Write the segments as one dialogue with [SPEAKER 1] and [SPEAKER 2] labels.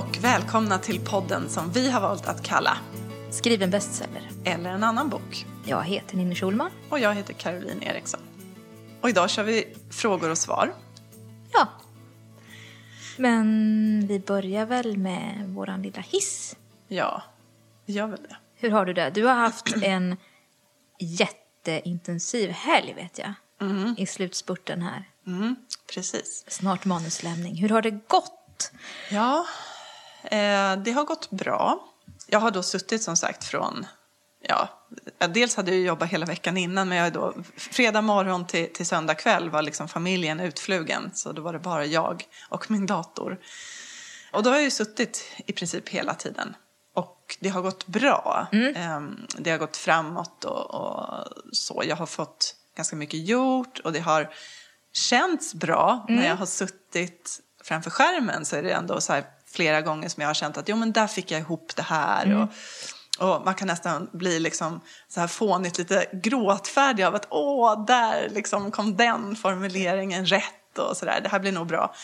[SPEAKER 1] Och välkomna till podden som vi har valt att kalla
[SPEAKER 2] Skriv en bestseller.
[SPEAKER 1] Eller en annan bok.
[SPEAKER 2] Jag heter Ninni Schulman.
[SPEAKER 1] Och jag heter Caroline Eriksson. Och idag kör vi frågor och svar.
[SPEAKER 2] Ja. Men vi börjar väl med våran lilla hiss.
[SPEAKER 1] Ja, vi gör väl det.
[SPEAKER 2] Hur har du det? Du har haft en jätteintensiv helg vet jag. I slutspurten här.
[SPEAKER 1] Mm, precis.
[SPEAKER 2] Snart manuslämning. Hur har det gått?
[SPEAKER 1] Ja, det har gått bra. Jag har då suttit som sagt från, ja, dels hade jag jobbat hela veckan innan men jag är då, fredag morgon till, till söndag kväll var liksom familjen utflugen så då var det bara jag och min dator. Och då har jag ju suttit i princip hela tiden. Och det har gått bra. Eh, Det har gått framåt och, och så. Jag har fått ganska mycket gjort och det har känts bra när jag har suttit framför skärmen så är det ändå så här flera gånger som jag har känt att jo men där fick jag ihop det här. Och, och man kan nästan bli liksom så här fånigt lite gråtfärdig av att åh, där liksom kom den formuleringen rätt och sådär. Det här blir nog bra.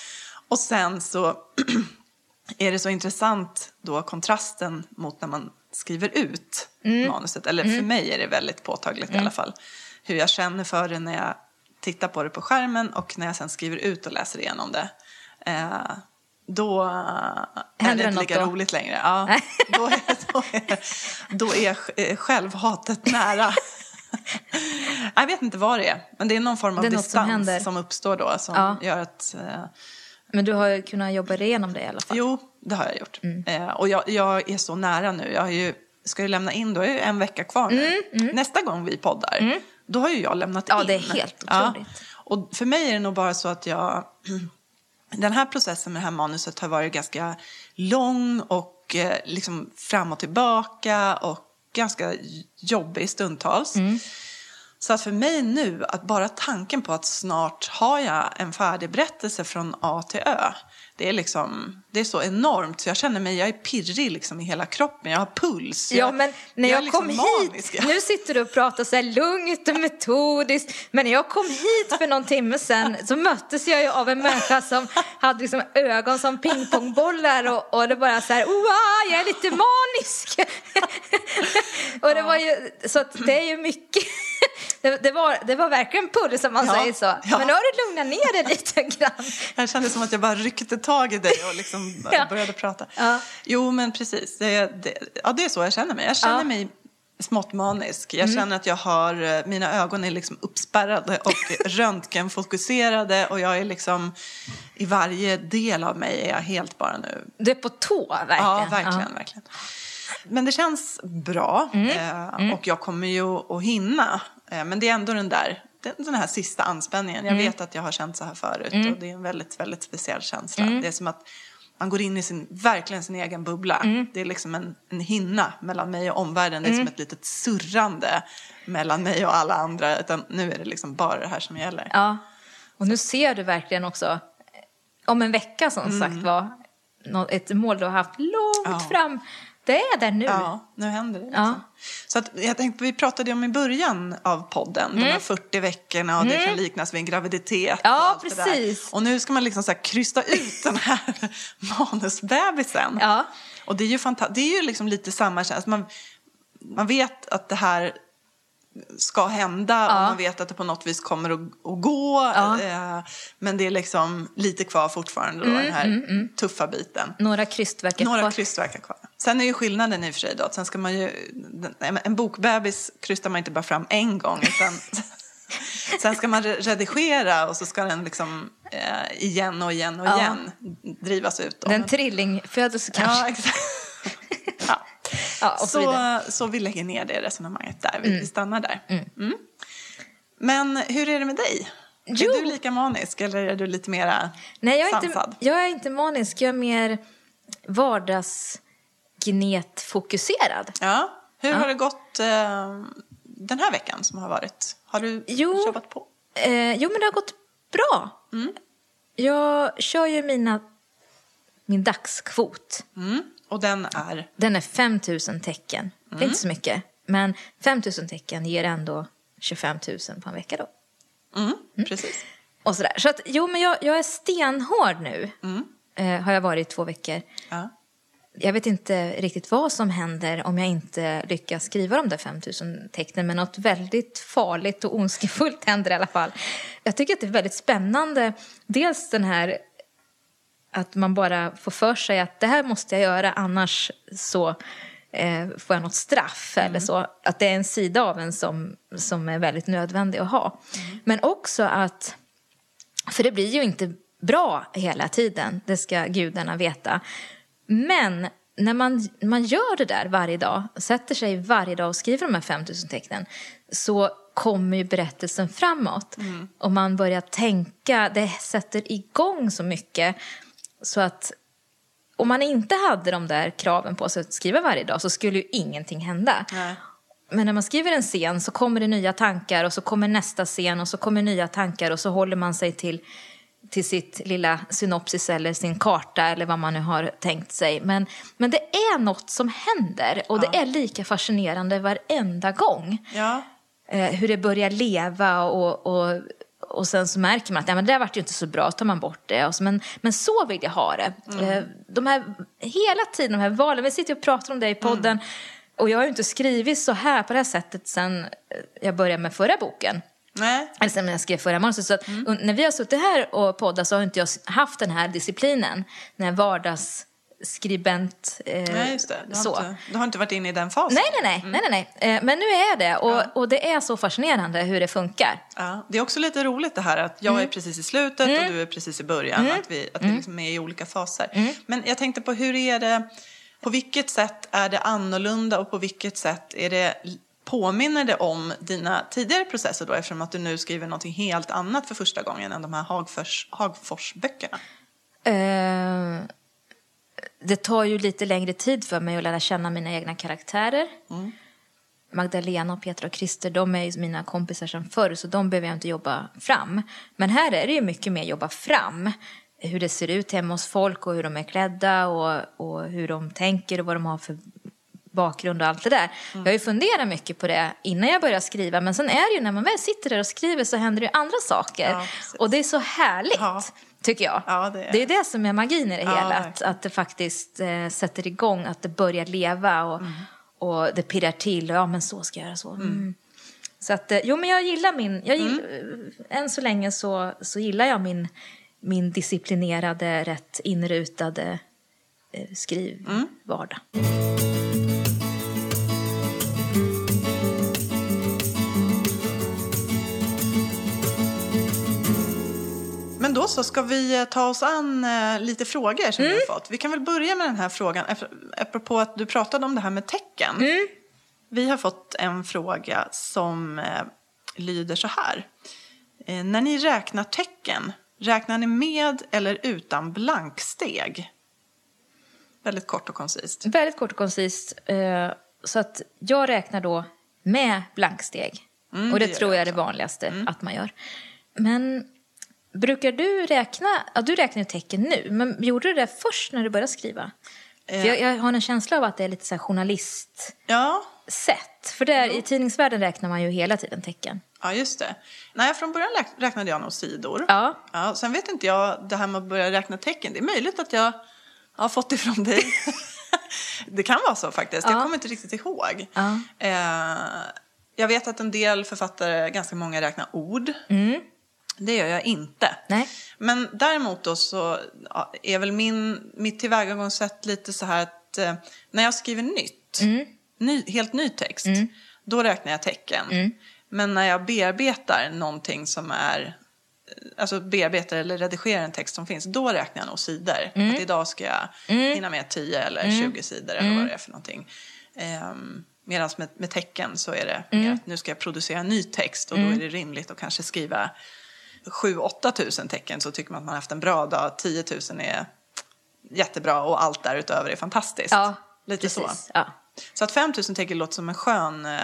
[SPEAKER 1] Och sen så är det så intressant då kontrasten mot när man skriver ut manuset. Eller för mig är det väldigt påtagligt i alla fall. Hur jag känner för det när jag tittar på det på skärmen och när jag sen skriver ut och läser igenom det. Eh, då är det
[SPEAKER 2] Händer det
[SPEAKER 1] inte lika
[SPEAKER 2] då?
[SPEAKER 1] roligt längre. Ja, då, är, då, är, då är eh, självhatet nära. Jag vet inte vad det är, men det är någon form av
[SPEAKER 2] är som
[SPEAKER 1] distans
[SPEAKER 2] händer.
[SPEAKER 1] som, uppstår då som
[SPEAKER 2] Ja.
[SPEAKER 1] gör att eh,
[SPEAKER 2] Men du har kunnat jobba igenom det i alla fall.
[SPEAKER 1] Jo, det har jag gjort.
[SPEAKER 2] Mm.
[SPEAKER 1] Eh, och jag, jag är så nära nu. Jag ju, ska ju lämna in, då är en vecka kvar nu. Nästa gång vi poddar, då har ju jag lämnat
[SPEAKER 2] Mm, Ja,
[SPEAKER 1] in.
[SPEAKER 2] det är helt otroligt.
[SPEAKER 1] Och för mig är det nog bara så att jag... Den här processen med det här manuset har varit ganska lång och eh, liksom fram och tillbaka och ganska jobbig stundtals.
[SPEAKER 2] Mm.
[SPEAKER 1] Så att för mig nu, att bara tanken på att snart har jag en färdig berättelse från A till Ö. Det är, liksom, det är så enormt så jag känner mig, jag är pirrig liksom i hela kroppen, jag har puls.
[SPEAKER 2] Ja, men när
[SPEAKER 1] är
[SPEAKER 2] jag,
[SPEAKER 1] liksom
[SPEAKER 2] kom hit,
[SPEAKER 1] manisk.
[SPEAKER 2] nu sitter du och pratar så här lugnt och metodiskt, men när jag kom hit för någon timme sedan så möttes jag ju av en människa som hade liksom ögon som pingpongbollar och, och det bara så här, wow, jag är lite manisk. och det var ju, så att det är ju mycket, det, det, var, det var verkligen puls som man
[SPEAKER 1] Ja,
[SPEAKER 2] säger så.
[SPEAKER 1] ja.
[SPEAKER 2] Men nu har du lugnat ner dig lite grann.
[SPEAKER 1] Jag kände som att jag bara ryckte tag i dig och liksom
[SPEAKER 2] Ja.
[SPEAKER 1] började prata.
[SPEAKER 2] Ja.
[SPEAKER 1] Jo, men precis. Det, det, ja, det är så jag känner mig. Jag känner
[SPEAKER 2] Ja.
[SPEAKER 1] mig smått manisk. Jag känner att jag har, eh, mina ögon är liksom uppspärrade och röntgenfokuserade och jag är liksom, i varje del av mig är jag helt bara nu
[SPEAKER 2] Du är på tå, verkligen.
[SPEAKER 1] Ja, verkligen, verkligen. Men det känns bra eh, och jag kommer ju att hinna. Eh, men det är ändå den där, den, här sista anspänningen. Jag vet att jag har känt så här förut och det är en väldigt, väldigt speciell känsla. Det är som att man går in i sin, verkligen sin egen bubbla. Det är liksom en, en hinna mellan mig och omvärlden. Det är som ett litet surrande mellan mig och alla andra. Utan nu är det liksom bara det här som gäller.
[SPEAKER 2] Ja, och nu ser du verkligen också, om en vecka som sagt var, ett mål du har haft långt
[SPEAKER 1] Ja.
[SPEAKER 2] fram. Det är där nu.
[SPEAKER 1] Ja, nu händer det. Liksom.
[SPEAKER 2] Ja.
[SPEAKER 1] Så att, jag tänkte, vi pratade om i början av podden, de här 40 veckorna och det kan liknas vid en graviditet.
[SPEAKER 2] Ja,
[SPEAKER 1] och
[SPEAKER 2] precis.
[SPEAKER 1] Och nu ska man liksom så här krysta ut den här manusbebisen.
[SPEAKER 2] Ja.
[SPEAKER 1] Och det är ju, fanta- det är ju liksom lite samma känsla. Man, man vet att det här ska hända och man vet att det på något vis kommer att, att gå.
[SPEAKER 2] Ja.
[SPEAKER 1] Eh, men det är liksom lite kvar fortfarande då, den här tuffa biten.
[SPEAKER 2] Några krystverk
[SPEAKER 1] Några
[SPEAKER 2] kvar.
[SPEAKER 1] krystverkar kvar. Sen är ju skillnaden i och för sig då att sen ska man ju, en- bokbebis krystar man inte bara fram en gång utan sen ska man re- redigera och så ska den liksom eh, igen och igen och
[SPEAKER 2] Ja.
[SPEAKER 1] igen drivas ut. Då.
[SPEAKER 2] Det är en trillingfödelse kanske.
[SPEAKER 1] ja, exakt. Ja.
[SPEAKER 2] Ja, så.
[SPEAKER 1] Så, så vi lägger ner det resonemanget där, vi vi stannar där. Mm. Men hur är det med dig?
[SPEAKER 2] Jo.
[SPEAKER 1] Är du lika manisk eller är du lite mera
[SPEAKER 2] Nej, jag är, inte, jag är inte manisk. Jag är mer vardagsgnetfokuserad.
[SPEAKER 1] Ja. Hur har det gått eh, den här veckan som har varit? Har du
[SPEAKER 2] Jo.
[SPEAKER 1] jobbat på?
[SPEAKER 2] Eh, jo, men det har gått bra. Jag kör ju mina, min dagskvot.
[SPEAKER 1] Mm. Och den är?
[SPEAKER 2] Den är 5 000 tecken. Det är inte så mycket. Men 5 000 tecken ger ändå 25 000 på en vecka då.
[SPEAKER 1] Mm. Precis.
[SPEAKER 2] Och sådär. Så att, jo, men jag, jag är stenhård nu. eh, har jag varit i två veckor.
[SPEAKER 1] Ja.
[SPEAKER 2] Jag vet inte riktigt vad som händer om jag inte lyckas skriva de där 5000 tecknen men något väldigt farligt och ondskefullt händer i alla fall. Jag tycker att det är väldigt spännande. Dels den här att man bara får för sig att det här måste jag göra annars så eh, får jag något straff eller så. Att det är en sida av en som, som är väldigt nödvändig att ha. Men också att, för det blir ju inte bra hela tiden, det ska gudarna veta. Men när man, man gör det där varje dag, sätter sig varje dag och skriver de här 5000 tecknen så kommer ju berättelsen framåt. Och man börjar tänka, det sätter igång så mycket så att om man inte hade de där kraven på sig att skriva varje dag så skulle ju ingenting hända.
[SPEAKER 1] Nej.
[SPEAKER 2] Men när man skriver en scen så kommer det nya tankar och så kommer nästa scen och så kommer nya tankar och så håller man sig till, till sitt lilla synopsis eller sin karta eller vad man nu har tänkt sig. Men, men det är något som händer och det är lika fascinerande varenda gång.
[SPEAKER 1] Ja.
[SPEAKER 2] Eh, hur det börjar leva och, och, och sen så märker man att ja, men det där vart ju inte så bra, så tar man bort det. Och så, men, men så vill jag ha det. Eh, de här, hela tiden de här valen, vi sitter och pratar om det i podden. Och jag har ju inte skrivit så här på det här sättet sen eh, jag började med förra boken.
[SPEAKER 1] Nej.
[SPEAKER 2] Eller sen när jag skrev förra manuset. Så att, och när vi har suttit här och poddat så har inte jag haft den här disciplinen. Den här vardagsskribent... Eh,
[SPEAKER 1] Nej, just det. Du har,
[SPEAKER 2] så.
[SPEAKER 1] Inte, du har inte varit inne i den fasen.
[SPEAKER 2] Nej, nej, nej, nej, nej, nej. Eh, Men nu är det och, och det är så fascinerande hur det funkar.
[SPEAKER 1] Ja, det är också lite roligt det här att jag
[SPEAKER 2] Mm.
[SPEAKER 1] är precis i slutet och du är precis i början. Att vi, att vi liksom är i olika faser.
[SPEAKER 2] Mm.
[SPEAKER 1] Men jag tänkte på hur är det, på vilket sätt är det annorlunda och på vilket sätt är det, påminner det om dina tidigare processer då eftersom att du nu skriver någonting helt annat för första gången än de här Hagfors, Hagfors-böckerna?
[SPEAKER 2] Eh, det tar ju lite längre tid för mig att lära känna mina egna karaktärer. Magdalena, och Petra och Christer, de är ju mina kompisar sedan förr så de behöver jag inte jobba fram. Men här är det ju mycket mer jobba fram. Hur det ser ut hemma hos folk och hur de är klädda och, och hur de tänker och vad de har för bakgrund och allt det där. Jag har ju funderat mycket på det innan jag började skriva men sen är det ju när man väl sitter där och skriver så händer det ju andra saker.
[SPEAKER 1] Ja,
[SPEAKER 2] och det är så härligt,
[SPEAKER 1] Ja.
[SPEAKER 2] Tycker jag.
[SPEAKER 1] Ja, det är-
[SPEAKER 2] det är det som är magin i det
[SPEAKER 1] Ja,
[SPEAKER 2] hela. Att, att det faktiskt eh, sätter igång, att det börjar leva och,
[SPEAKER 1] Mm.
[SPEAKER 2] och det pirrar till. Ja, men så ska jag göra så. Mm. Så att, eh, jo men jag gillar min, jag gill,
[SPEAKER 1] Mm.
[SPEAKER 2] eh, än så länge så, så gillar jag min, min disciplinerade, rätt inrutade eh, skrivvardag.
[SPEAKER 1] Men då så ska vi eh, ta oss an eh, lite frågor som vi
[SPEAKER 2] Mm.
[SPEAKER 1] har fått. Vi kan väl börja med den här frågan, ap- apropå att du pratade om det här med tecken.
[SPEAKER 2] Mm.
[SPEAKER 1] Vi har fått en fråga som eh, lyder så här. När ni räknar tecken, räknar ni med eller utan blanksteg? Väldigt kort och koncist.
[SPEAKER 2] Väldigt kort och koncist. Så att jag räknar då med blanksteg.
[SPEAKER 1] Mm,
[SPEAKER 2] och det,
[SPEAKER 1] det
[SPEAKER 2] tror
[SPEAKER 1] jag
[SPEAKER 2] är det vanligaste att man gör. Men brukar du räkna, ja du räknar ju tecken nu, men gjorde du det först när du började skriva?
[SPEAKER 1] Eh.
[SPEAKER 2] Jag, jag har en känsla av att det är lite så här journalistsätt.
[SPEAKER 1] Ja,
[SPEAKER 2] För där, i tidningsvärlden räknar man ju hela tiden tecken.
[SPEAKER 1] ja just det. Nej, från början räk- räknade jag nog sidor.
[SPEAKER 2] Ja.
[SPEAKER 1] Ja, sen vet inte jag, det här med att börja räkna tecken, det är möjligt att jag har fått det från dig. det kan vara så faktiskt, jag
[SPEAKER 2] Ja.
[SPEAKER 1] kommer inte riktigt ihåg.
[SPEAKER 2] Ja.
[SPEAKER 1] Eh, jag vet att en del författare, ganska många, räknar ord. Det gör jag inte.
[SPEAKER 2] Mm. Nej.
[SPEAKER 1] Men däremot då så är väl min, mitt tillvägagångssätt lite så här att eh, när jag skriver nytt,
[SPEAKER 2] Mm.
[SPEAKER 1] ny, helt ny text, då räknar jag tecken.
[SPEAKER 2] Mm.
[SPEAKER 1] Men när jag bearbetar någonting som är alltså bearbetar eller redigerar en text som finns, då räknar jag nog sidor.
[SPEAKER 2] Mm.
[SPEAKER 1] Att idag ska jag hinna med 10 eller 20 sidor eller
[SPEAKER 2] Mm.
[SPEAKER 1] vad det är för någonting. Um, Medan med, med tecken så är det
[SPEAKER 2] Mm.
[SPEAKER 1] att nu ska jag producera ny text och då är det rimligt att kanske skriva 7-8 tusen tecken så tycker man att man har haft en bra dag. 10 000 är jättebra och allt därutöver är fantastiskt.
[SPEAKER 2] Ja,
[SPEAKER 1] Lite så.
[SPEAKER 2] precis. Ja.
[SPEAKER 1] Så att 5 000 tecken låter som en skön... Eh,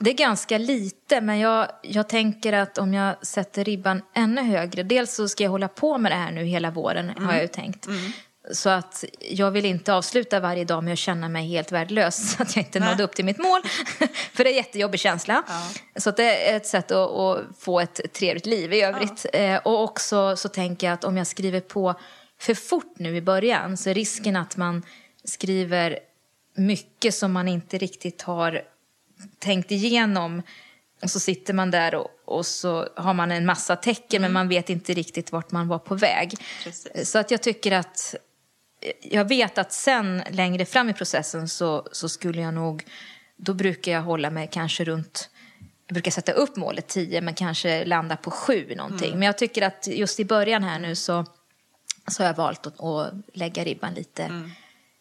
[SPEAKER 2] Det är ganska lite, men jag, jag tänker att om jag sätter ribban ännu högre, dels så ska jag hålla på med det här nu hela våren, har jag ju tänkt. Så att jag vill inte avsluta varje dag med att känna mig helt värdelös, så att jag inte
[SPEAKER 1] Nej.
[SPEAKER 2] nådde upp till mitt mål. För det är en jättejobbig känsla. Så att det är ett sätt att, att få ett trevligt liv i övrigt. Eh, och också så tänker jag att om jag skriver på för fort nu i början så är risken att man skriver mycket som man inte riktigt har tänkt igenom och så sitter man där och, och så har man en massa tecken men man vet inte riktigt vart man var på väg.
[SPEAKER 1] Precis.
[SPEAKER 2] Så att jag tycker att jag vet att sen längre fram i processen så, så skulle jag nog, då brukar jag hålla mig kanske runt, jag brukar sätta upp målet 10 men kanske landa på 7 någonting. Men jag tycker att just i början här nu så, så har jag valt att, att lägga ribban lite,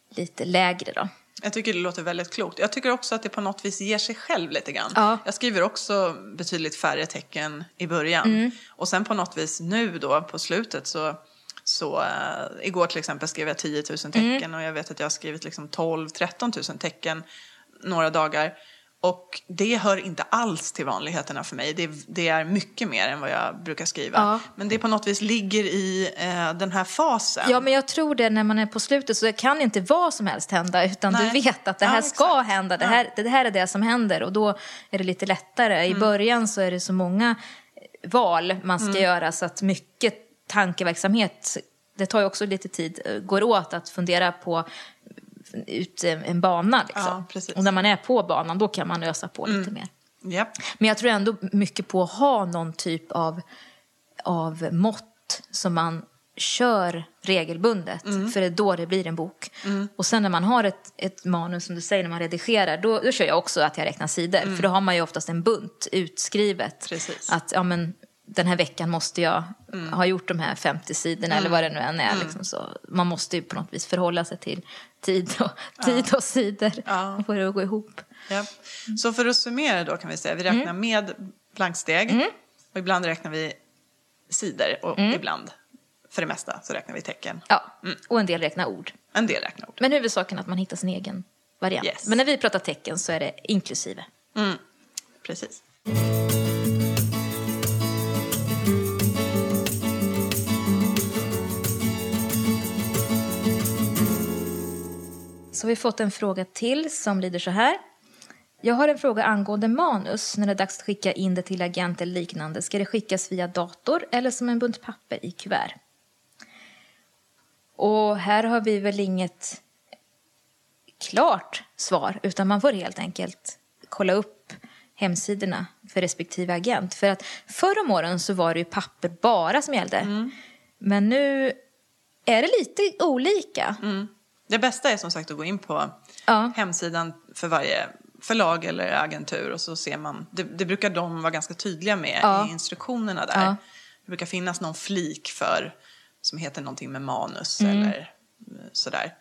[SPEAKER 2] lite lägre då.
[SPEAKER 1] Jag tycker det låter väldigt klokt. Jag tycker också att det på något vis ger sig själv lite grann.
[SPEAKER 2] Ja.
[SPEAKER 1] Jag skriver också betydligt färre tecken i början. Och sen på något vis nu då på slutet så, så äh, igår till exempel skrev jag 10 000 tecken och jag vet att jag har skrivit liksom 12-13 000 tecken några dagar. Och det hör inte alls till vanligheterna för mig. Det, det är mycket mer än vad jag brukar skriva.
[SPEAKER 2] Ja.
[SPEAKER 1] Men det på något vis ligger i eh, den här fasen.
[SPEAKER 2] Ja, men jag tror det när man är på slutet så kan inte vad som helst hända utan
[SPEAKER 1] Nej.
[SPEAKER 2] du vet att det
[SPEAKER 1] Ja,
[SPEAKER 2] här ska
[SPEAKER 1] exakt.
[SPEAKER 2] hända, det
[SPEAKER 1] Ja.
[SPEAKER 2] här, det här är det som händer och då är det lite lättare.
[SPEAKER 1] Mm.
[SPEAKER 2] I början så är det så många val man ska
[SPEAKER 1] Mm.
[SPEAKER 2] göra så att mycket tankeverksamhet, det tar ju också lite tid, eh, går åt att fundera på ut eh, en bana. Liksom.
[SPEAKER 1] Ja. Mm.
[SPEAKER 2] och när man är på banan då kan man ösa på lite mer.
[SPEAKER 1] Japp.
[SPEAKER 2] Men jag tror ändå mycket på att ha någon typ av, av mått som man kör regelbundet. För det är då det blir en bok. Och sen när man har ett, ett manus, som du säger, när man redigerar, då, då kör jag också att jag räknar sidor. För då har man ju oftast en bunt utskrivet.
[SPEAKER 1] Precis.
[SPEAKER 2] Att ja, men, den här veckan måste jag ha gjort de här 50 sidorna eller vad det nu än är. Liksom så. Man måste ju på något vis förhålla sig till tid och, tid och sidor.
[SPEAKER 1] Ja.
[SPEAKER 2] Och få det att gå ihop.
[SPEAKER 1] Ja. Så för att summera då kan vi säga, vi räknar
[SPEAKER 2] Mm.
[SPEAKER 1] med blanksteg och ibland räknar vi sidor och
[SPEAKER 2] Mm.
[SPEAKER 1] ibland, för det mesta, så räknar vi tecken.
[SPEAKER 2] Ja, och en del räknar ord.
[SPEAKER 1] En del räknar ord.
[SPEAKER 2] Men huvudsaken är att man hittar sin egen variant.
[SPEAKER 1] Yes.
[SPEAKER 2] Men när vi pratar tecken så är det inklusive.
[SPEAKER 1] Mm. Precis.
[SPEAKER 2] Så har vi fått en fråga till som lyder så här. Jag har en fråga angående manus. När det är dags att skicka in det till agent eller liknande. Ska det skickas via dator eller som en bunt papper i kuvert? Och här har vi väl inget klart svar. Utan man får helt enkelt kolla upp hemsidorna för respektive agent. För att förr om åren så var det ju papper bara som gällde. Men nu är det lite olika.
[SPEAKER 1] Det bästa är som sagt att gå in på
[SPEAKER 2] Ja.
[SPEAKER 1] hemsidan för varje förlag eller agentur och så ser man, det, det brukar de vara ganska tydliga med
[SPEAKER 2] Ja.
[SPEAKER 1] i instruktionerna där.
[SPEAKER 2] Ja.
[SPEAKER 1] Det brukar finnas någon flik för, som heter någonting med manus
[SPEAKER 2] Mm.
[SPEAKER 1] eller eh, sådär.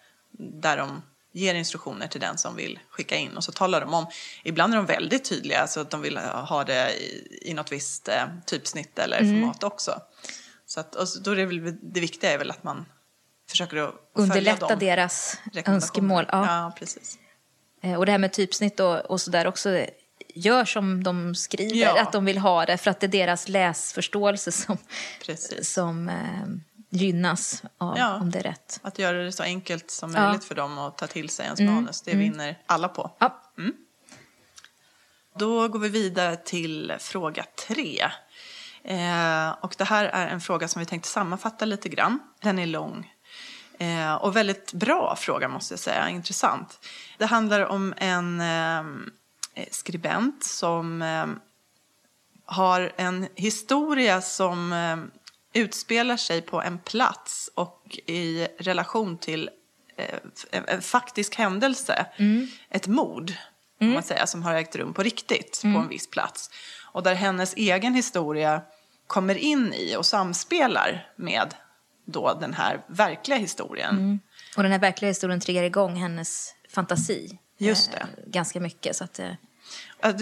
[SPEAKER 1] Där de ger instruktioner till den som vill skicka in och så talar de om, ibland är de väldigt tydliga så att de vill ha det i, i något visst eh, typsnitt eller
[SPEAKER 2] Mm.
[SPEAKER 1] format också. Så att, och då är det, väl, det viktiga är väl att man försöker att
[SPEAKER 2] Underlätta deras önskemål. Ja.
[SPEAKER 1] ja, precis.
[SPEAKER 2] Eh, Och det här med typsnitt och, och sådär också. eh, Gör som de skriver,
[SPEAKER 1] Ja.
[SPEAKER 2] att de vill ha det. För att det är deras läsförståelse som,
[SPEAKER 1] Precis.
[SPEAKER 2] som eh, gynnas av,
[SPEAKER 1] Ja.
[SPEAKER 2] om det är rätt.
[SPEAKER 1] Att göra det så enkelt som möjligt för dem att ta till sig ens manus, det vinner alla på.
[SPEAKER 2] Ja.
[SPEAKER 1] Då går vi vidare till fråga tre. Eh, och det här är en fråga som vi tänkte sammanfatta lite grann. Den är lång. Eh, och väldigt bra fråga måste jag säga, intressant. Det handlar om en eh, skribent som eh, har en historia som eh, utspelar sig på en plats och i relation till eh, en, en faktisk händelse. Ett mord, kan man säga, som har ägt rum på riktigt på en viss plats. Och där hennes egen historia kommer in i och samspelar med då den här verkliga historien.
[SPEAKER 2] Och den här verkliga historien triggar igång hennes fantasi.
[SPEAKER 1] Just det.
[SPEAKER 2] Eh, ganska mycket. Så att, eh,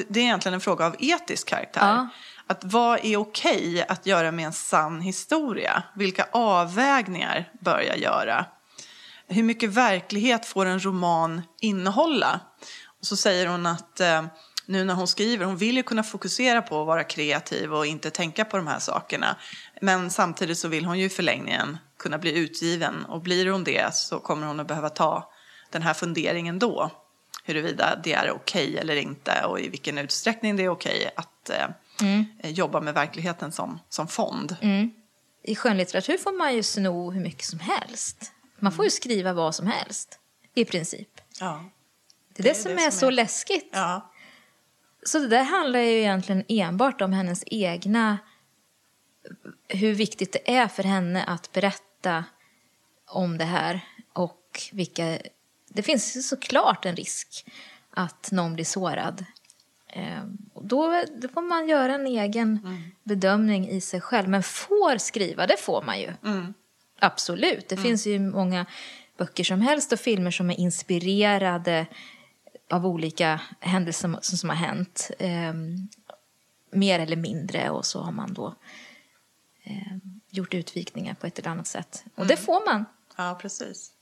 [SPEAKER 1] Det är egentligen en fråga av etisk karaktär.
[SPEAKER 2] Ja.
[SPEAKER 1] Att vad är okej att göra med en sann historia? Vilka avvägningar bör jag göra? Hur mycket verklighet får en roman innehålla? Och så säger hon att eh, nu när hon skriver, hon vill ju kunna fokusera på att vara kreativ och inte tänka på de här sakerna. Men samtidigt så vill hon ju i förlängningen kunna bli utgiven och blir hon det så kommer hon att behöva ta den här funderingen då. Huruvida det är okej eller inte och i vilken utsträckning det är okej att eh, eh, jobba med verkligheten som, som fond.
[SPEAKER 2] i skönlitteratur får man ju sno hur mycket som helst. Man får ju skriva vad som helst, i princip.
[SPEAKER 1] Ja.
[SPEAKER 2] Det är det, som är så läskigt.
[SPEAKER 1] Ja.
[SPEAKER 2] Så det där handlar ju egentligen enbart om hennes egna... Hur viktigt det är för henne att berätta om det här och vilka... Det finns ju såklart en risk att någon blir sårad. Eh, och Då, då får man göra en egen bedömning i sig själv. Men får skriva, det får man ju. Absolut. Det finns ju många böcker som helst och filmer som är inspirerade av olika händelser som, som har hänt. Eh, mer eller mindre och så har man då eh, gjort utvikningar på ett eller annat sätt. Och det får man.
[SPEAKER 1] Ja, precis.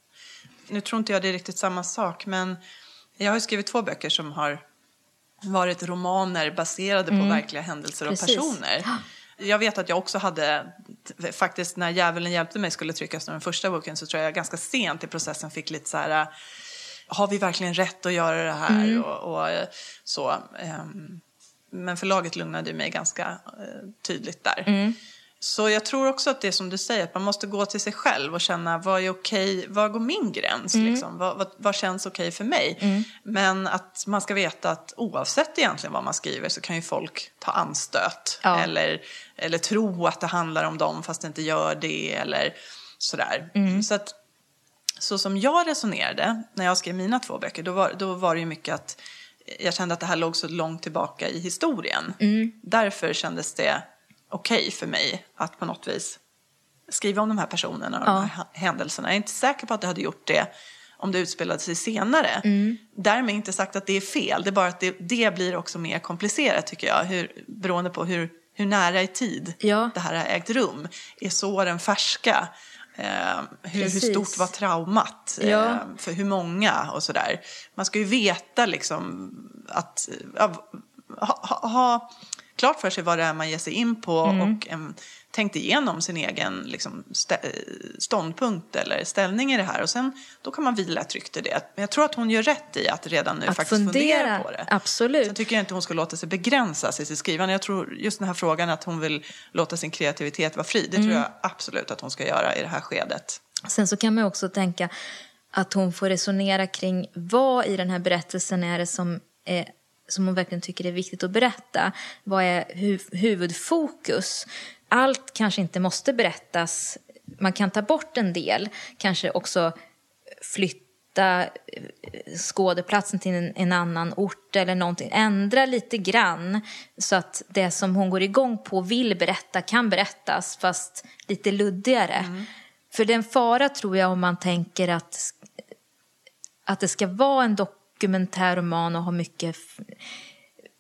[SPEAKER 1] Nu tror inte jag det är riktigt samma sak, men jag har skrivit två böcker som har varit romaner baserade på verkliga händelser och
[SPEAKER 2] Mm. Precis.
[SPEAKER 1] personer. Jag vet att jag också hade, faktiskt när Djävulen hjälpte mig skulle tryckas den första boken så tror jag ganska sent i processen fick lite så här, har vi verkligen rätt att göra det här?
[SPEAKER 2] Mm.
[SPEAKER 1] Och, och så. ehm, Men förlaget lugnade mig ganska eh, tydligt där.
[SPEAKER 2] Mm.
[SPEAKER 1] Så jag tror också att det är som du säger, att man måste gå till sig själv och känna vad är okej, vad går min gräns?
[SPEAKER 2] Mm.
[SPEAKER 1] Liksom? Vad, vad, vad känns okej för mig? Men att man ska veta att oavsett egentligen vad man skriver så kan ju folk ta anstöt.
[SPEAKER 2] Ja.
[SPEAKER 1] Eller, eller tro att det handlar om dem fast det inte gör det. Eller sådär.
[SPEAKER 2] Mm.
[SPEAKER 1] Så att så som jag resonerade när jag skrev mina två böcker, då var, då var det ju mycket att jag kände att det här låg så långt tillbaka i historien. Därför kändes det okej för mig att på något vis skriva om de här personerna och de här händelserna. Jag är inte säker på att jag hade gjort det om det utspelade sig senare. Därmed inte sagt att det är fel, det är bara att det, det blir också mer komplicerat tycker jag, hur, beroende på hur, hur nära i tid
[SPEAKER 2] Ja.
[SPEAKER 1] det här har ägt rum. Är såren färska? Eh, hur, hur stort var traumat? Eh,
[SPEAKER 2] Ja.
[SPEAKER 1] för hur många och sådär. Man ska ju veta liksom att ja, ha, ha, ha klart för sig vad det är man ger sig in på
[SPEAKER 2] Mm.
[SPEAKER 1] och en, tänkt igenom sin egen liksom, ståndpunkt eller ställning i det här. Och sen då kan man vila tryggt i det. Men jag tror att hon gör rätt i att redan nu
[SPEAKER 2] Att
[SPEAKER 1] faktiskt
[SPEAKER 2] fundera,
[SPEAKER 1] fundera på det.
[SPEAKER 2] absolut.
[SPEAKER 1] Sen tycker jag inte hon ska låta sig begränsas i sitt skrivande. Jag tror just den här frågan att hon vill låta sin kreativitet vara fri. Det tror
[SPEAKER 2] Mm.
[SPEAKER 1] jag absolut att hon ska göra i det här skedet.
[SPEAKER 2] Sen så kan man också tänka att hon får resonera kring vad i den här berättelsen är det som, är, som hon verkligen tycker är viktigt att berätta. Vad är hu- huvudfokus? Allt kanske inte måste berättas. Man kan ta bort en del, kanske också flytta eh, skådeplatsen till en, en annan ort eller någonting. Ändra lite grann så att det som hon går igång på vill berätta kan berättas fast lite luddigare. För det är en fara tror jag om man tänker att, att det ska vara en dokumentär roman och ha mycket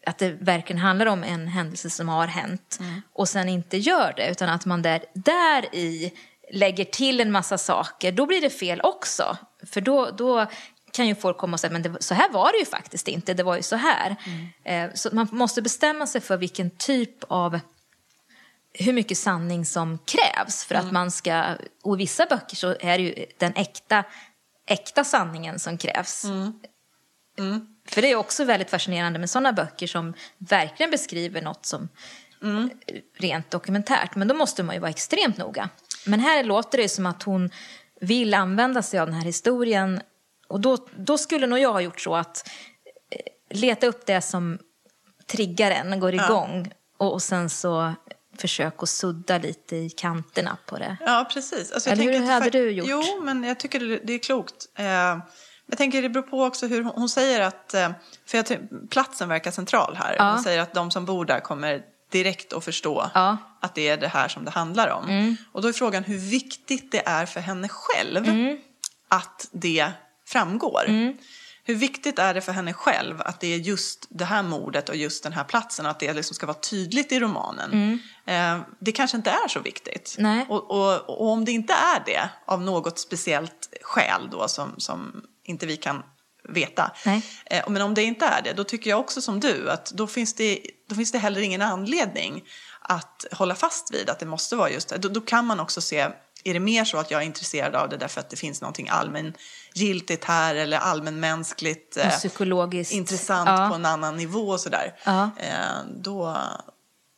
[SPEAKER 2] att det verkligen handlar om en händelse som har hänt och sen inte gör det utan att man där, där i lägger till en massa saker, då blir det fel också. För då, då kan ju folk komma och säga men det, så här var det ju faktiskt inte, det var ju så här. Eh, så man måste bestämma sig för vilken typ av hur mycket sanning som krävs för att man ska, och i vissa böcker så är det ju den äkta, äkta sanningen som krävs. För det är också väldigt fascinerande med sådana böcker som verkligen beskriver något som rent dokumentärt. Men då måste man ju vara extremt noga. Men här låter det som att hon vill använda sig av den här historien. Och då, då skulle nog jag ha gjort så att eh, leta upp det som triggar en, går igång. Och, och sen så försök att sudda lite i kanterna på det.
[SPEAKER 1] Ja, precis. Alltså,
[SPEAKER 2] Eller hur hade du gjort?
[SPEAKER 1] Jo, men jag tycker det, det är klokt. Eh, jag tänker det beror på också hur hon, säger att, eh, för jag platsen verkar central här.
[SPEAKER 2] Ja.
[SPEAKER 1] Hon säger att de som bor där kommer direkt att förstå
[SPEAKER 2] Ja. Mm.
[SPEAKER 1] att det är det här som det handlar om. Och då är frågan hur viktigt det är för henne själv
[SPEAKER 2] Mm.
[SPEAKER 1] att det framgår. Hur viktigt är det för henne själv att det är just det här mordet och just den här platsen att det liksom ska vara tydligt i romanen? Eh, det kanske inte är så viktigt.
[SPEAKER 2] Mm.
[SPEAKER 1] Och, och, och om det inte är det av något speciellt skäl då som, som inte vi kan veta.
[SPEAKER 2] Nej.
[SPEAKER 1] Eh, men om det inte är det, då tycker jag också som du att då finns det, då finns det heller ingen anledning att hålla fast vid att det måste vara just det. Då, då kan man också se, är det mer så att jag är intresserad av det därför att det finns någonting allmängiltigt här eller allmänmänskligt eh,
[SPEAKER 2] Psykologiskt.
[SPEAKER 1] intressant
[SPEAKER 2] Ja.
[SPEAKER 1] på en annan nivå och sådär.
[SPEAKER 2] Ja.
[SPEAKER 1] Eh, då,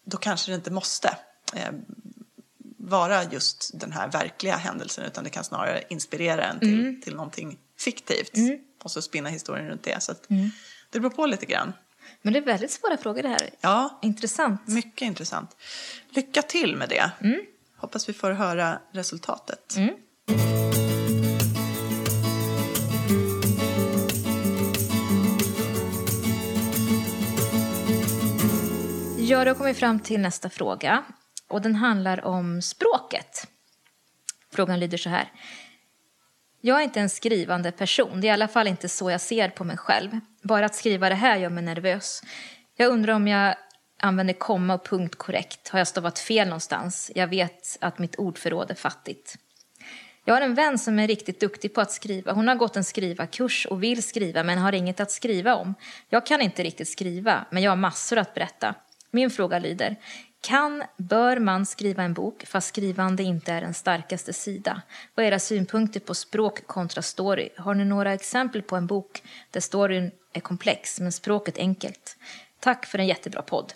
[SPEAKER 1] då kanske det inte måste eh, vara just den här verkliga händelsen utan det kan snarare inspirera en till, till någonting fiktivt. Och så spinna historien runt det. Så att det beror på lite grann.
[SPEAKER 2] Men det är väldigt svåra frågor det här.
[SPEAKER 1] Ja,
[SPEAKER 2] Intressant.
[SPEAKER 1] mycket intressant. Lycka till med det. Hoppas vi får höra resultatet.
[SPEAKER 2] Ja, då kommer vi fram till nästa fråga. Och den handlar om språket. Frågan lyder så här. Jag är inte en skrivande person. Det är i alla fall inte så jag ser på mig själv. Bara att skriva det här gör mig nervös. Jag undrar om jag använder komma och punkt korrekt. Har jag stavat fel någonstans? Jag vet att mitt ordförråd är fattigt. Jag har en vän som är riktigt duktig på att skriva. Hon har gått en skrivarkurs och vill skriva men har inget att skriva om. Jag kan inte riktigt skriva, men jag har massor att berätta. Min fråga lyder, kan, bör man skriva en bok fast skrivande inte är den starkaste sida? Vad är era synpunkter på språk kontra story? Har ni några exempel på en bok där storyn är komplex men språket enkelt? Tack för en jättebra podd.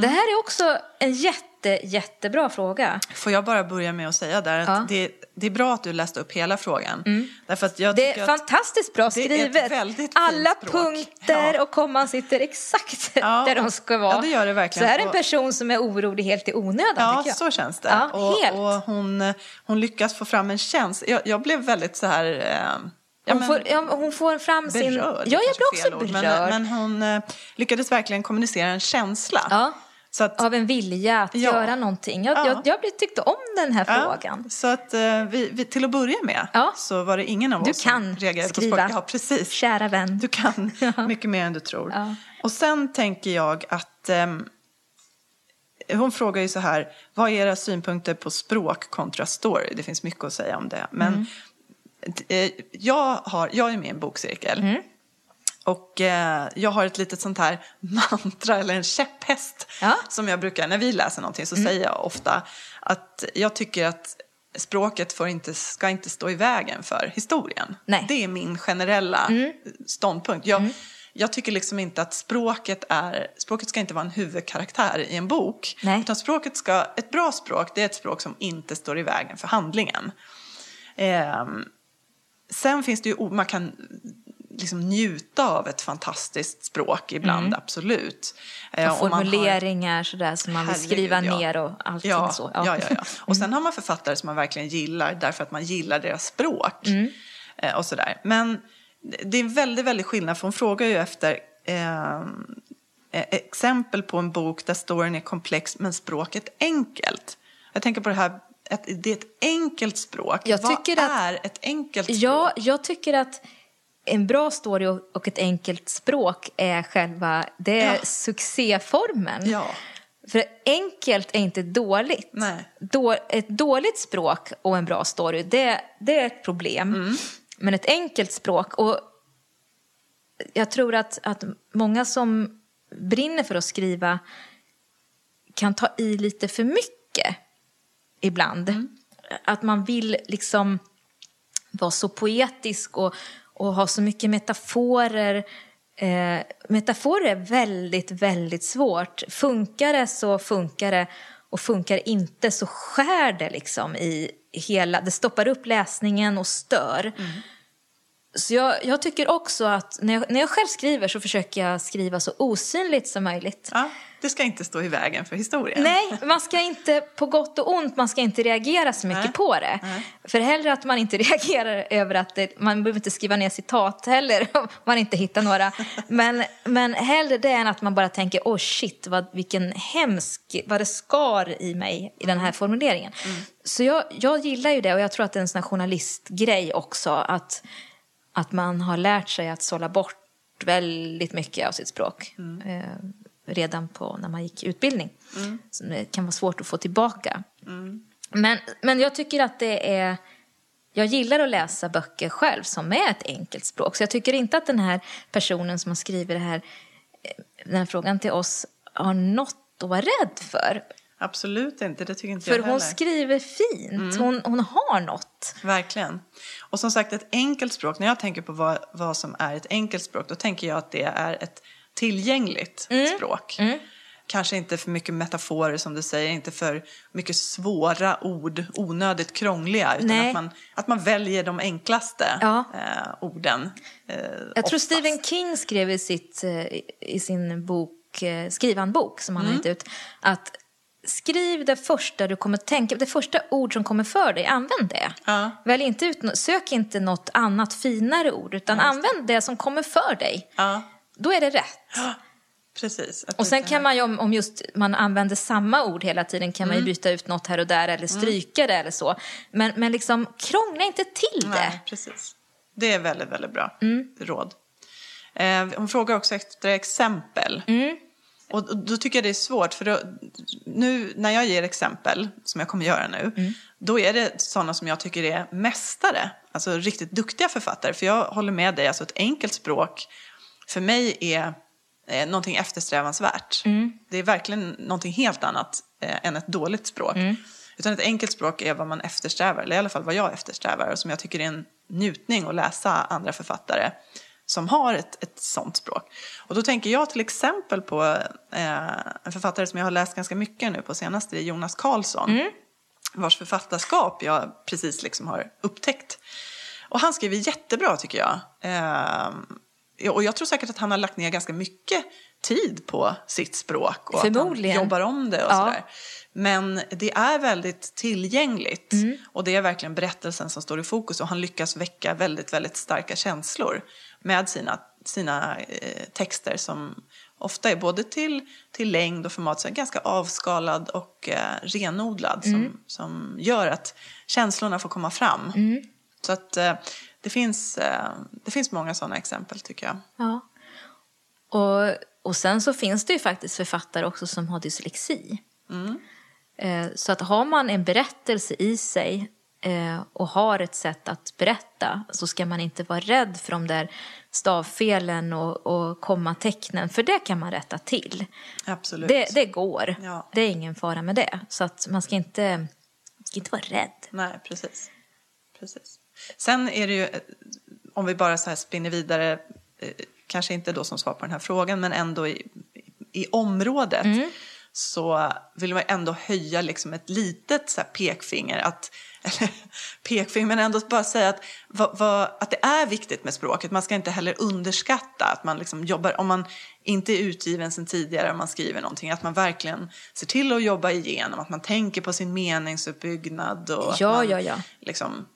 [SPEAKER 2] Det här är också en jätte, jättebra fråga.
[SPEAKER 1] Får jag bara börja med att säga där att
[SPEAKER 2] Ja.
[SPEAKER 1] det, det är bra att du läste upp hela frågan. Därför att jag
[SPEAKER 2] Det är
[SPEAKER 1] att,
[SPEAKER 2] fantastiskt bra
[SPEAKER 1] det är ett
[SPEAKER 2] skrivet. Alla punkter
[SPEAKER 1] Ja.
[SPEAKER 2] och komman sitter exakt
[SPEAKER 1] Ja,
[SPEAKER 2] där de ska vara.
[SPEAKER 1] ja, det gör det verkligen.
[SPEAKER 2] Så här är en person som är orolig helt i onödan
[SPEAKER 1] Ja, så känns det.
[SPEAKER 2] Ja,
[SPEAKER 1] och,
[SPEAKER 2] helt.
[SPEAKER 1] och hon, hon lyckas få fram en känsla. Jag, jag blev väldigt så här... Eh, ja,
[SPEAKER 2] Hon,
[SPEAKER 1] men-
[SPEAKER 2] får, ja, hon får fram sin...
[SPEAKER 1] berörd.
[SPEAKER 2] Ja, jag blir också berörd.
[SPEAKER 1] Men, men hon eh, lyckades verkligen kommunicera en känsla.
[SPEAKER 2] Ja.
[SPEAKER 1] Så att,
[SPEAKER 2] Av en vilja att
[SPEAKER 1] Ja.
[SPEAKER 2] göra någonting. Jag,
[SPEAKER 1] Ja.
[SPEAKER 2] jag, jag tyckte om den här
[SPEAKER 1] ja,
[SPEAKER 2] frågan.
[SPEAKER 1] så att eh, vi, vi, till att börja med
[SPEAKER 2] Ja.
[SPEAKER 1] så var det ingen av
[SPEAKER 2] Du
[SPEAKER 1] oss som reagerade
[SPEAKER 2] skriva.
[SPEAKER 1] på språk. Ja, precis.
[SPEAKER 2] Kära vän.
[SPEAKER 1] Du kan mycket mer än du tror. Och sen tänker jag att ehm, hon frågar ju så här, vad är era synpunkter på språk kontra story? Det finns mycket att säga om det. Men
[SPEAKER 2] Mm.
[SPEAKER 1] Eh, jag, har, jag är med i en bokcirkel.
[SPEAKER 2] Mm.
[SPEAKER 1] Och eh, jag har ett litet sånt här mantra eller en käpphäst
[SPEAKER 2] Ja. Mm.
[SPEAKER 1] som jag brukar, när vi läser någonting så säger jag ofta att jag tycker att språket får inte, ska inte stå i vägen för historien.
[SPEAKER 2] Nej. Mm.
[SPEAKER 1] Det är min generella ståndpunkt. Jag, jag tycker liksom inte att språket är, språket ska inte vara en huvudkaraktär i en bok.
[SPEAKER 2] Nej.
[SPEAKER 1] Utan språket ska, ett bra språk det är ett språk som inte står i vägen för handlingen. Ehm, sen finns det ju, man kan liksom njuta av ett fantastiskt språk ibland, absolut. Eh,
[SPEAKER 2] Och
[SPEAKER 1] man har-
[SPEAKER 2] formuleringar sådär som man vill
[SPEAKER 1] Herregud,
[SPEAKER 2] skriva
[SPEAKER 1] ja.
[SPEAKER 2] ner och allting
[SPEAKER 1] ja,
[SPEAKER 2] så.
[SPEAKER 1] Ja. Ja, ja, Och sen har man författare som man verkligen gillar därför att man gillar deras språk. Eh, och sådär. Men det är en väldigt, väldigt skillnad, för hon frågar ju efter eh, eh, exempel på en bok där storyn är komplex men språket enkelt. Jag tänker på det här, att det är ett enkelt språk.
[SPEAKER 2] Jag
[SPEAKER 1] Vad
[SPEAKER 2] tycker att-
[SPEAKER 1] är ett enkelt språk?
[SPEAKER 2] Ja, jag tycker att en bra story och ett enkelt språk är själva det är
[SPEAKER 1] Ja.
[SPEAKER 2] succéformen.
[SPEAKER 1] Ja.
[SPEAKER 2] För enkelt är inte dåligt. Då, ett dåligt språk och en bra story, det, det är ett problem.
[SPEAKER 1] Mm.
[SPEAKER 2] Men ett enkelt språk, och jag tror att, att många som brinner för att skriva kan ta i lite för mycket ibland.
[SPEAKER 1] Mm.
[SPEAKER 2] Att man vill liksom vara så poetisk och, och ha så mycket metaforer. Eh, metaforer är väldigt, väldigt svårt. Funkar det så funkar det och funkar inte så skär det liksom i hela, det stoppar upp läsningen och stör. Så jag, jag tycker också att när jag, när jag själv skriver så försöker jag skriva så osynligt som möjligt.
[SPEAKER 1] Ja, det ska inte stå i vägen för historien.
[SPEAKER 2] Nej, man ska inte, på gott och ont, man ska inte reagera så mycket
[SPEAKER 1] Nej.
[SPEAKER 2] på det.
[SPEAKER 1] Nej.
[SPEAKER 2] För hellre att man inte reagerar över att det, man behöver inte skriva ner citat heller om man inte hittar några. Men, men hellre det än att man bara tänker, åh oh shit, vad, vilken hemsk, vad det skar i mig i den här formuleringen. Så jag, jag gillar ju det och jag tror att det är en sån här journalistgrej också, att, att man har lärt sig att sålla bort väldigt mycket av sitt språk. Eh, redan på när man gick utbildning. Så det kan vara svårt att få tillbaka. Men, men jag tycker att det är... Jag gillar att läsa böcker själv som är ett enkelt språk. Så jag tycker inte att den här personen som har skrivit det här, eh, den här frågan till oss har något att vara rädd för.
[SPEAKER 1] Absolut inte, det tycker inte
[SPEAKER 2] För
[SPEAKER 1] jag
[SPEAKER 2] hon
[SPEAKER 1] heller.
[SPEAKER 2] skriver fint. Hon, hon har något.
[SPEAKER 1] Verkligen. Och som sagt, ett enkelt språk, när jag tänker på vad, vad som är ett enkelt språk, då tänker jag att det är ett tillgängligt
[SPEAKER 2] Mm.
[SPEAKER 1] språk. kanske inte för mycket metaforer som du säger, inte för mycket svåra ord, onödigt krångliga, utan
[SPEAKER 2] Nej.
[SPEAKER 1] att man, att man väljer de enklaste
[SPEAKER 2] Ja.
[SPEAKER 1] eh, orden. Eh,
[SPEAKER 2] Jag tror
[SPEAKER 1] oftast.
[SPEAKER 2] Stephen King skrev i, sitt, eh, i sin bok, eh, skrivanbok som han
[SPEAKER 1] Mm.
[SPEAKER 2] har gett ut, att skriv det första du kommer tänka, det första ord som kommer för dig, använd det.
[SPEAKER 1] Ja.
[SPEAKER 2] Välj inte ut, sök inte något annat finare ord, utan använd det som kommer för dig.
[SPEAKER 1] Ja,
[SPEAKER 2] Då är det rätt.
[SPEAKER 1] precis. Att
[SPEAKER 2] Och sen kan man ju, om, om just man använder samma ord hela tiden, kan man
[SPEAKER 1] Mm.
[SPEAKER 2] ju byta ut något här och där eller stryka det eller så. Men, men liksom, krångla inte till det.
[SPEAKER 1] Nej, precis. Det är väldigt, väldigt bra
[SPEAKER 2] Mm.
[SPEAKER 1] råd. Eh, hon frågar också efter exempel.
[SPEAKER 2] Mm.
[SPEAKER 1] Och då tycker jag det är svårt, för då, nu när jag ger exempel, som jag kommer göra nu,
[SPEAKER 2] Mm.
[SPEAKER 1] då är det sådana som jag tycker är mästare, alltså riktigt duktiga författare. För jag håller med dig, alltså ett enkelt språk för mig är eh, någonting eftersträvansvärt.
[SPEAKER 2] Mm.
[SPEAKER 1] Det är verkligen någonting helt annat eh, än ett dåligt språk.
[SPEAKER 2] Mm.
[SPEAKER 1] Utan ett enkelt språk är vad man eftersträvar, eller i alla fall vad jag eftersträvar och som jag tycker är en njutning att läsa andra författare som har ett, ett sånt språk. Och då tänker jag till exempel på eh, en författare som jag har läst ganska mycket nu på senaste, det är Jonas Karlsson. Vars författarskap jag precis liksom har upptäckt. Och han skriver jättebra tycker jag. Eh, och jag tror säkert att han har lagt ner ganska mycket tid på sitt språk. Och att han jobbar om det och
[SPEAKER 2] Ja.
[SPEAKER 1] sådär. Men det är väldigt tillgängligt.
[SPEAKER 2] Mm.
[SPEAKER 1] Och det är verkligen berättelsen som står i fokus. Och han lyckas väcka väldigt, väldigt starka känslor med sina, sina eh, texter som ofta är både till, till längd och format så är ganska avskalad och eh, renodlad.
[SPEAKER 2] Mm.
[SPEAKER 1] Som, som gör att känslorna får komma fram.
[SPEAKER 2] Mm.
[SPEAKER 1] Så att eh, det, finns, eh, det finns många sådana exempel tycker jag.
[SPEAKER 2] Ja. Och, och sen så finns det ju faktiskt författare också som har dyslexi. Eh, Så att har man en berättelse i sig och har ett sätt att berätta så ska man inte vara rädd för de där stavfelen och, och kommatecknen, för det kan man rätta till.
[SPEAKER 1] Absolut.
[SPEAKER 2] Det, det går.
[SPEAKER 1] Ja.
[SPEAKER 2] Det är ingen fara med det. Så att man ska inte, man ska inte vara rädd.
[SPEAKER 1] Nej, precis. precis. Sen är det ju, eh, om vi bara så här spinner vidare, eh, kanske inte då som svar på den här frågan, men ändå i, i området, så vill man ändå höja liksom ett litet så pekfinger, att, eller pekfinger, men ändå bara säga att, vad, vad, att det är viktigt med språket. Man ska inte heller underskatta att man liksom jobbar, om man inte är utgiven sen tidigare, om man skriver någonting, att man verkligen ser till att jobba igenom, att man tänker på sin meningsuppbyggnad och
[SPEAKER 2] Ja,
[SPEAKER 1] man,
[SPEAKER 2] ja, ja.
[SPEAKER 1] liksom,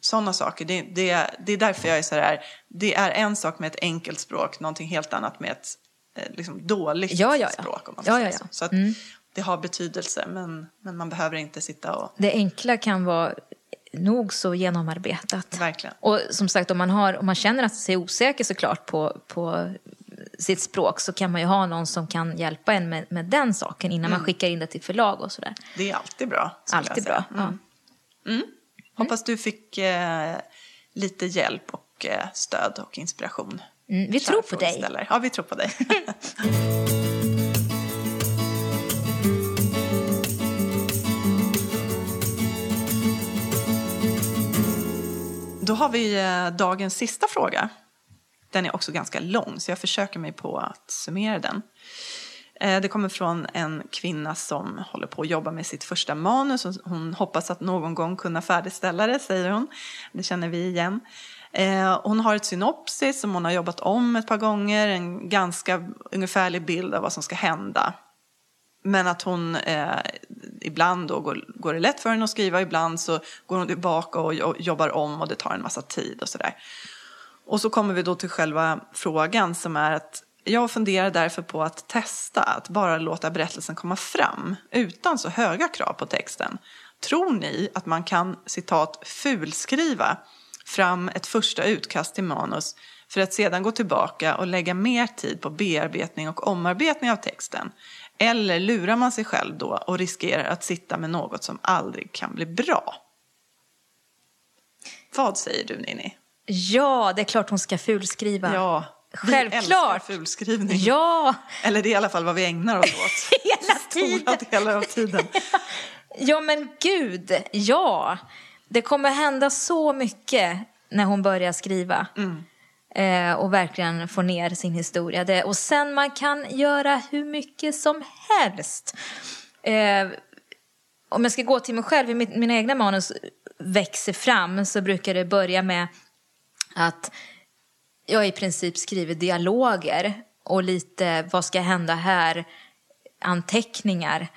[SPEAKER 1] sådana saker. Det, det, det är därför jag är så här, det är en sak med ett enkelt språk, någonting helt annat med ett liksom, dåligt
[SPEAKER 2] Ja, ja, ja.
[SPEAKER 1] språk. Om man
[SPEAKER 2] Ja,
[SPEAKER 1] säga
[SPEAKER 2] ja,
[SPEAKER 1] så.
[SPEAKER 2] ja.
[SPEAKER 1] så att det har betydelse, men, men man behöver inte sitta och...
[SPEAKER 2] Det enkla kan vara nog så genomarbetat.
[SPEAKER 1] Verkligen.
[SPEAKER 2] Och som sagt, om man, har, om man känner att sig osäker såklart på, på sitt språk så kan man ju ha någon som kan hjälpa en med, med den saken innan man skickar in det till förlag och sådär.
[SPEAKER 1] Det är alltid bra.
[SPEAKER 2] Alltid bra. Ja.
[SPEAKER 1] Hoppas du fick eh, lite hjälp och eh, stöd och inspiration.
[SPEAKER 2] Mm, vi tror på dig.
[SPEAKER 1] frågeställare. Ja, vi tror på dig. Då har vi eh, dagens sista fråga. Den är också ganska lång, så jag försöker mig på att summera den. Eh, Det kommer från en kvinna som håller på att jobba med sitt första manus. Hon hoppas att någon gång kunna färdigställa det, säger hon. Det känner vi igen. Eh, Hon har ett synopsis som hon har jobbat om ett par gånger. En ganska ungefärlig bild av vad som ska hända. Men att hon eh, ibland då går, går det lätt för henne att skriva, ibland så går hon tillbaka och jobbar om och det tar en massa tid och sådär. Och så kommer vi då till själva frågan som är att jag funderar därför på att testa att bara låta berättelsen komma fram utan så höga krav på texten. Tror ni att man kan citat fulskriva fram ett första utkast till manus för att sedan gå tillbaka och lägga mer tid på bearbetning och omarbetning av texten? Eller lurar man sig själv då och riskerar att sitta med något som aldrig kan bli bra? Vad säger du Ninni?
[SPEAKER 2] Ja, det är klart hon ska fulskriva.
[SPEAKER 1] Ja, vi
[SPEAKER 2] Självklart.
[SPEAKER 1] älskar fulskrivning.
[SPEAKER 2] Ja,
[SPEAKER 1] Eller det är i alla fall vad vi ägnar oss åt.
[SPEAKER 2] hela
[SPEAKER 1] Stora
[SPEAKER 2] tiden.
[SPEAKER 1] delar av tiden.
[SPEAKER 2] Ja, men gud, ja. Det kommer hända så mycket när hon börjar skriva. Eh, och verkligen få ner sin historia. Det, och sen man kan göra hur mycket som helst. Eh, om jag ska gå till mig själv, i mitt, mina egna manus växer fram så brukar det börja med att jag i princip skriver dialoger och lite vad ska hända här, anteckningar.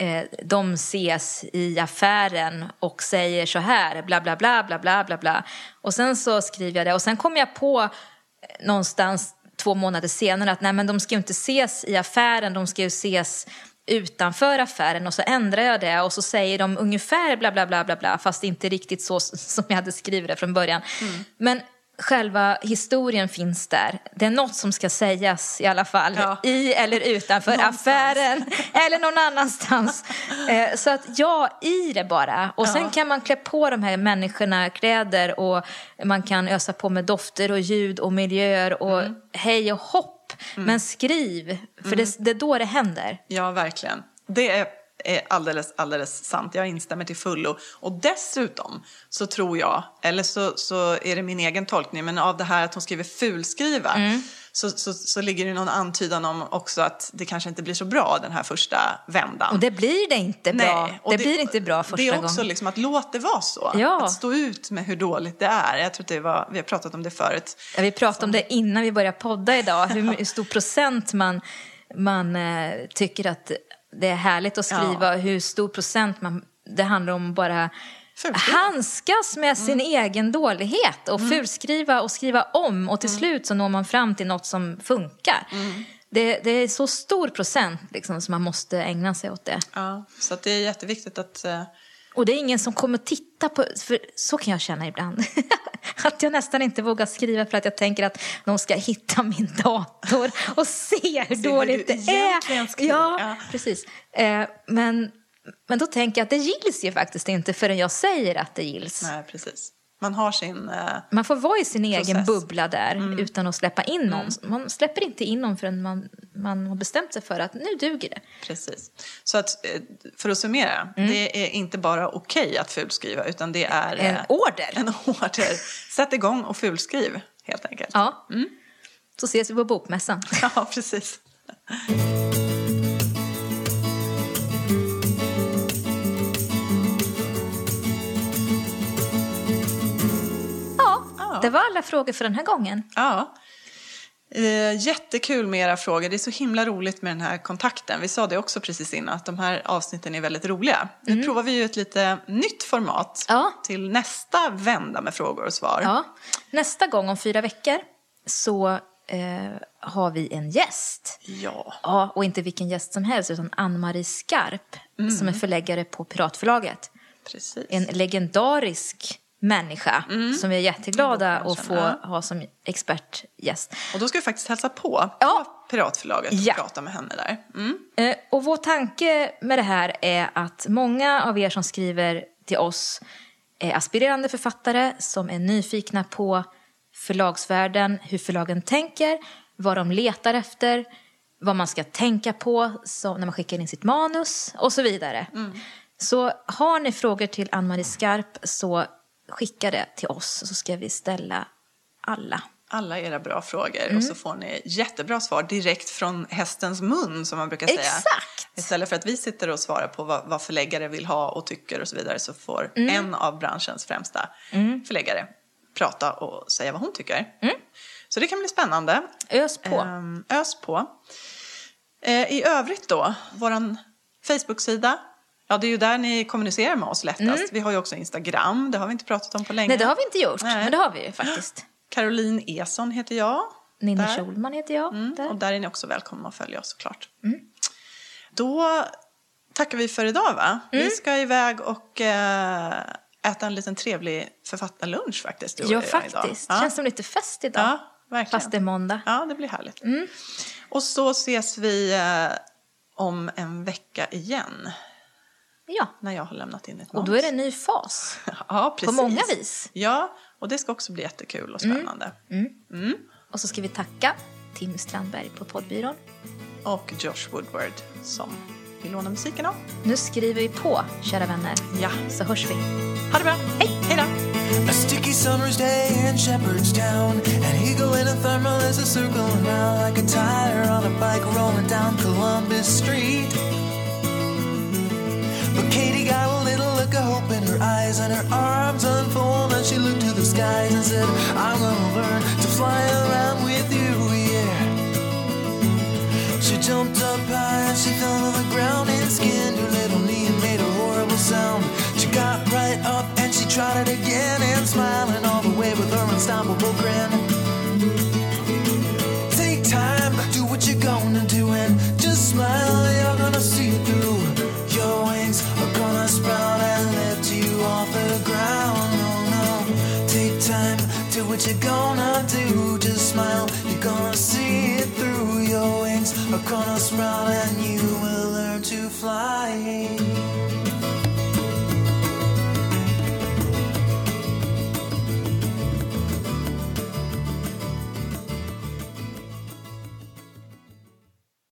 [SPEAKER 2] Eh, de ses i affären och säger så här, bla bla bla bla bla bla bla. Och sen så skriver jag det och sen kommer jag på eh, någonstans två månader senare att nej men de ska ju inte ses i affären, de ska ju ses utanför affären och så ändrar jag det och så säger de ungefär bla bla bla bla bla fast inte riktigt så som jag hade skrivit det från början. Mm. Men själva historien finns där. Det är något som ska sägas i alla fall. Ja. I eller utanför affären eller någon annanstans. Eh, så att ja, i det bara. Och sen ja. kan man klä på de här människorna kläder och man kan ösa på med dofter och ljud och miljöer och mm. hej och hopp. Mm. Men skriv, för mm. det, det är då det händer.
[SPEAKER 1] Ja, verkligen. Det är är alldeles, alldeles sant. Jag instämmer till fullo. Och dessutom så tror jag, eller så, så är det min egen tolkning, men av det här att hon skriver fulskriva mm. så, så, så ligger det någon antydan om också att det kanske inte blir så bra den här första vändan.
[SPEAKER 2] Och det blir det inte bra. Nej, det, det, blir inte bra första gången.
[SPEAKER 1] Det är också gången. liksom att låt det vara så. Ja. Att stå ut med hur dåligt det är. Jag tror att det var, vi har pratat om det förut.
[SPEAKER 2] Ja, vi pratade så. om det innan vi började podda idag. Hur stor procent man man eh, tycker att det är härligt att skriva ja. hur stor procent man, det handlar om bara handskas med sin mm. egen dålighet och mm. fulskriva och skriva om och till mm. slut så når man fram till något som funkar. Mm. Det, det, är så stor procent liksom, som man måste ägna sig åt det.
[SPEAKER 1] Ja, så det är jätteviktigt att...
[SPEAKER 2] Och det är ingen som kommer titta på, för så kan jag känna ibland. att jag nästan inte vågar skriva för att jag tänker att de ska hitta min dator och se hur se dåligt det är. Ja, ja, precis. Eh, men, men då tänker jag att det gills ju faktiskt inte förrän jag säger att det gills.
[SPEAKER 1] Nej, precis. Man har sin uh,
[SPEAKER 2] Man får vara i sin process. egen bubbla där mm. utan att släppa in någon. Mm. Man släpper inte in någon förrän man, man har bestämt sig för att nu duger det.
[SPEAKER 1] Precis. Så att, eh, för att summera, mm. det är inte bara okej okay att fulskriva utan det är
[SPEAKER 2] en uh, order.
[SPEAKER 1] En order. Sätt igång och fulskriv helt enkelt.
[SPEAKER 2] Ja. Mm. Så ses vi på bokmässan.
[SPEAKER 1] Ja, precis.
[SPEAKER 2] Det var alla frågor för den här gången.
[SPEAKER 1] Ja. Eh, jättekul med era frågor. Det är så himla roligt med den här kontakten. Vi sa det också precis innan, att de här avsnitten är väldigt roliga. Nu mm. provar vi ju ett lite nytt format ja. till nästa vända med frågor och svar.
[SPEAKER 2] Ja. Nästa gång om fyra veckor så eh, har vi en gäst.
[SPEAKER 1] Ja.
[SPEAKER 2] ja. Och inte vilken gäst som helst, utan Ann-Marie Skarp mm. som är förläggare på Piratförlaget.
[SPEAKER 1] Precis.
[SPEAKER 2] En legendarisk människa mm. som vi är jätteglada att få ha som expertgäst.
[SPEAKER 1] Och då ska vi faktiskt hälsa på, ja. på Piratförlaget och ja. prata med henne där. Mm.
[SPEAKER 2] Eh, och vår tanke med det här är att många av er som skriver till oss är aspirerande författare som är nyfikna på förlagsvärlden, hur förlagen tänker, vad de letar efter, vad man ska tänka på när man skickar in sitt manus och så vidare. Mm. Så har ni frågor till Ann-Marie Skarp så skicka det till oss så ska vi ställa alla.
[SPEAKER 1] Alla era bra frågor mm. och så får ni jättebra svar direkt från hästens mun som man brukar säga.
[SPEAKER 2] Exakt!
[SPEAKER 1] Istället för att vi sitter och svarar på vad, vad förläggare vill ha och tycker och så vidare så får mm. en av branschens främsta mm. förläggare prata och säga vad hon tycker. Mm. Så det kan bli spännande.
[SPEAKER 2] Ös på.
[SPEAKER 1] Um, ös på. Uh, I övrigt då, våran Facebook-sida Ja, det är ju där ni kommunicerar med oss lättast. Mm. Vi har ju också Instagram, det har vi inte pratat om på länge.
[SPEAKER 2] Nej, det har vi inte gjort, Nej. men det har vi ju faktiskt.
[SPEAKER 1] Caroline Eson heter jag.
[SPEAKER 2] Nina Schulman heter jag.
[SPEAKER 1] Mm. Där. Och där är ni också välkomna att följa oss såklart. Mm. Då tackar vi för idag va? Mm. Vi ska iväg och äh, äta en liten trevlig författarlunch faktiskt.
[SPEAKER 2] Ja, faktiskt. Det känns som lite fest idag. Ja, verkligen. Fast det är måndag.
[SPEAKER 1] Ja, det blir härligt. Mm. Och så ses vi äh, om en vecka igen.
[SPEAKER 2] Ja.
[SPEAKER 1] När jag har lämnat in ett
[SPEAKER 2] manus. Och då är det en ny fas.
[SPEAKER 1] ja, precis.
[SPEAKER 2] På många vis.
[SPEAKER 1] Ja, och det ska också bli jättekul och mm. spännande.
[SPEAKER 2] Mm. Mm. Mm. Och så ska vi tacka Tim Strandberg på poddbyrån.
[SPEAKER 1] Och Josh Woodward som vi lånar musiken av.
[SPEAKER 2] Nu skriver vi på, kära vänner.
[SPEAKER 1] Ja.
[SPEAKER 2] Så hörs vi.
[SPEAKER 1] Ha det bra.
[SPEAKER 2] Hej.
[SPEAKER 1] Hej då. A sticky summer's day in Shepherdstown An eagle in a
[SPEAKER 3] eyes are circling around like a tire on a bike rolling down Columbus Street. But Katie got a little look of hope in her eyes and her arms unfold and she looked to the skies and said, I'm gonna learn to fly around with you, yeah. She jumped up high and she fell to the ground and skinned her little knee and made a horrible sound. She got right up and she tried it again and smiling all the way with her unstoppable grin. what you gonna do? Just smile, you're gonna see it through. Your wings are gonna sprout and you will learn to fly.